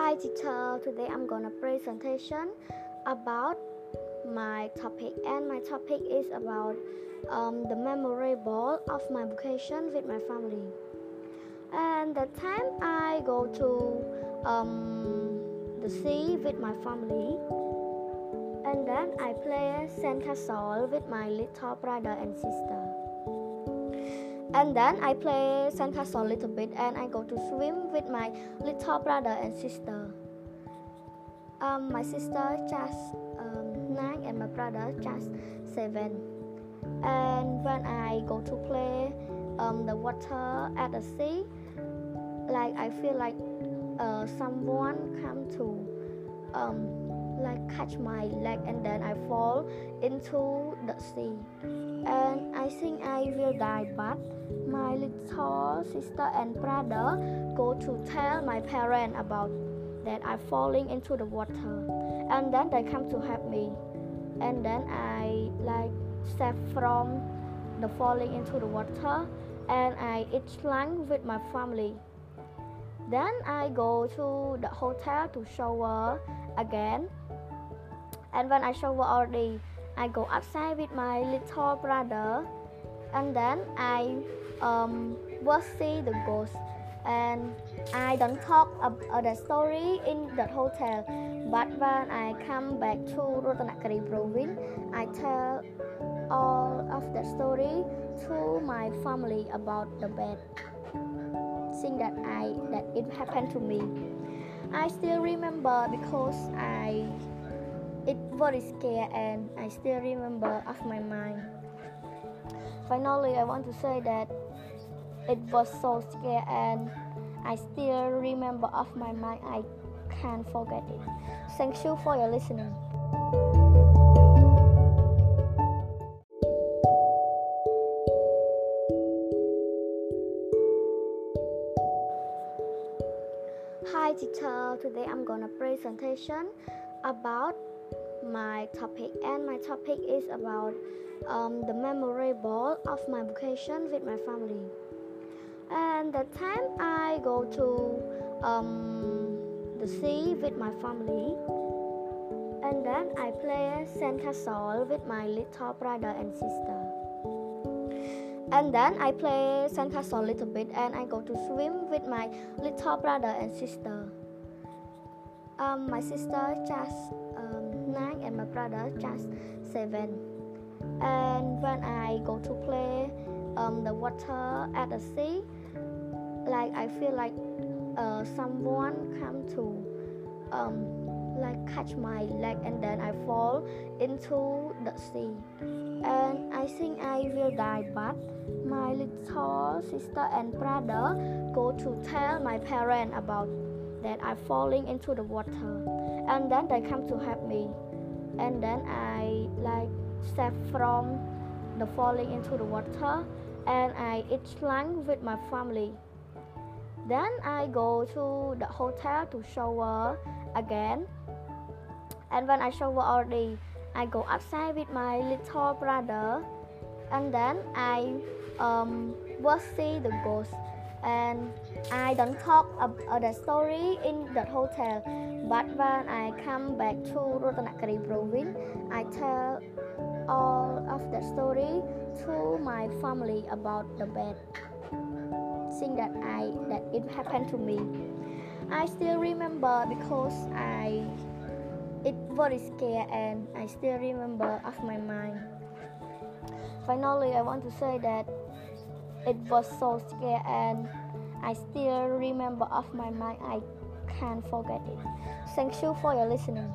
Hi teacher, today I'm gonna presentation about my topic and my topic is about um, the memorable of my vacation with my family. And the time I go to um, the sea with my family and then I play sandcastle with my little brother and sister and then I play sandcastle a little bit and I go to swim with my little brother and sister. Um, my sister just um, nine and my brother just seven. And when I go to play um, the water at the sea, like I feel like uh, someone come to um, like catch my leg and then I fall into the sea. And I think I will die, but my little sister and brother go to tell my parents about that I'm falling into the water. And then they come to help me. And then I like step from the falling into the water and I eat lunch with my family. Then I go to the hotel to shower again. And when I shower already, I go outside with my little brother, and then I um, will see the ghost. And I don't talk about the story in the hotel, but when I come back to Ratanakiri province, I tell all of the story to my family about the bad that I that it happened to me. I still remember because I it very scary and I still remember of my mind. Finally, I want to say that it was so scary and I still remember of my mind. I can't forget it. Thank you for your listening. Teacher, today I'm gonna presentation about my topic and my topic is about um, the memorable of my vacation with my family. And the time i go to um, the sea with my family and then i play sandcastle with my little brother and sister and then i play sandcastle a little bit and i go to swim with my little brother and sister um, my sister just um, nine and my brother just seven. And when I go to play um, the water at the sea, like I feel like uh, someone come to um, like catch my leg and then I fall into the sea. And I think I will die, but my little sister and brother go to tell my parents about that I'm falling into the water. And then they come to help me. And then I like step from the falling into the water and I eat lunch with my family. Then I go to the hotel to shower again. And when I shower already, I go outside with my little brother. And then I um, will see the ghost and I don't talk about the story in the hotel. But when I come back to Ratanakiri province, I tell all of the story to my family about the bad thing that I that it happened to me. I still remember because I very scary and I still remember of my mind. Finally, I want to say that it was so scary and I still remember of my mind. I can't forget it. Thank you for your listening.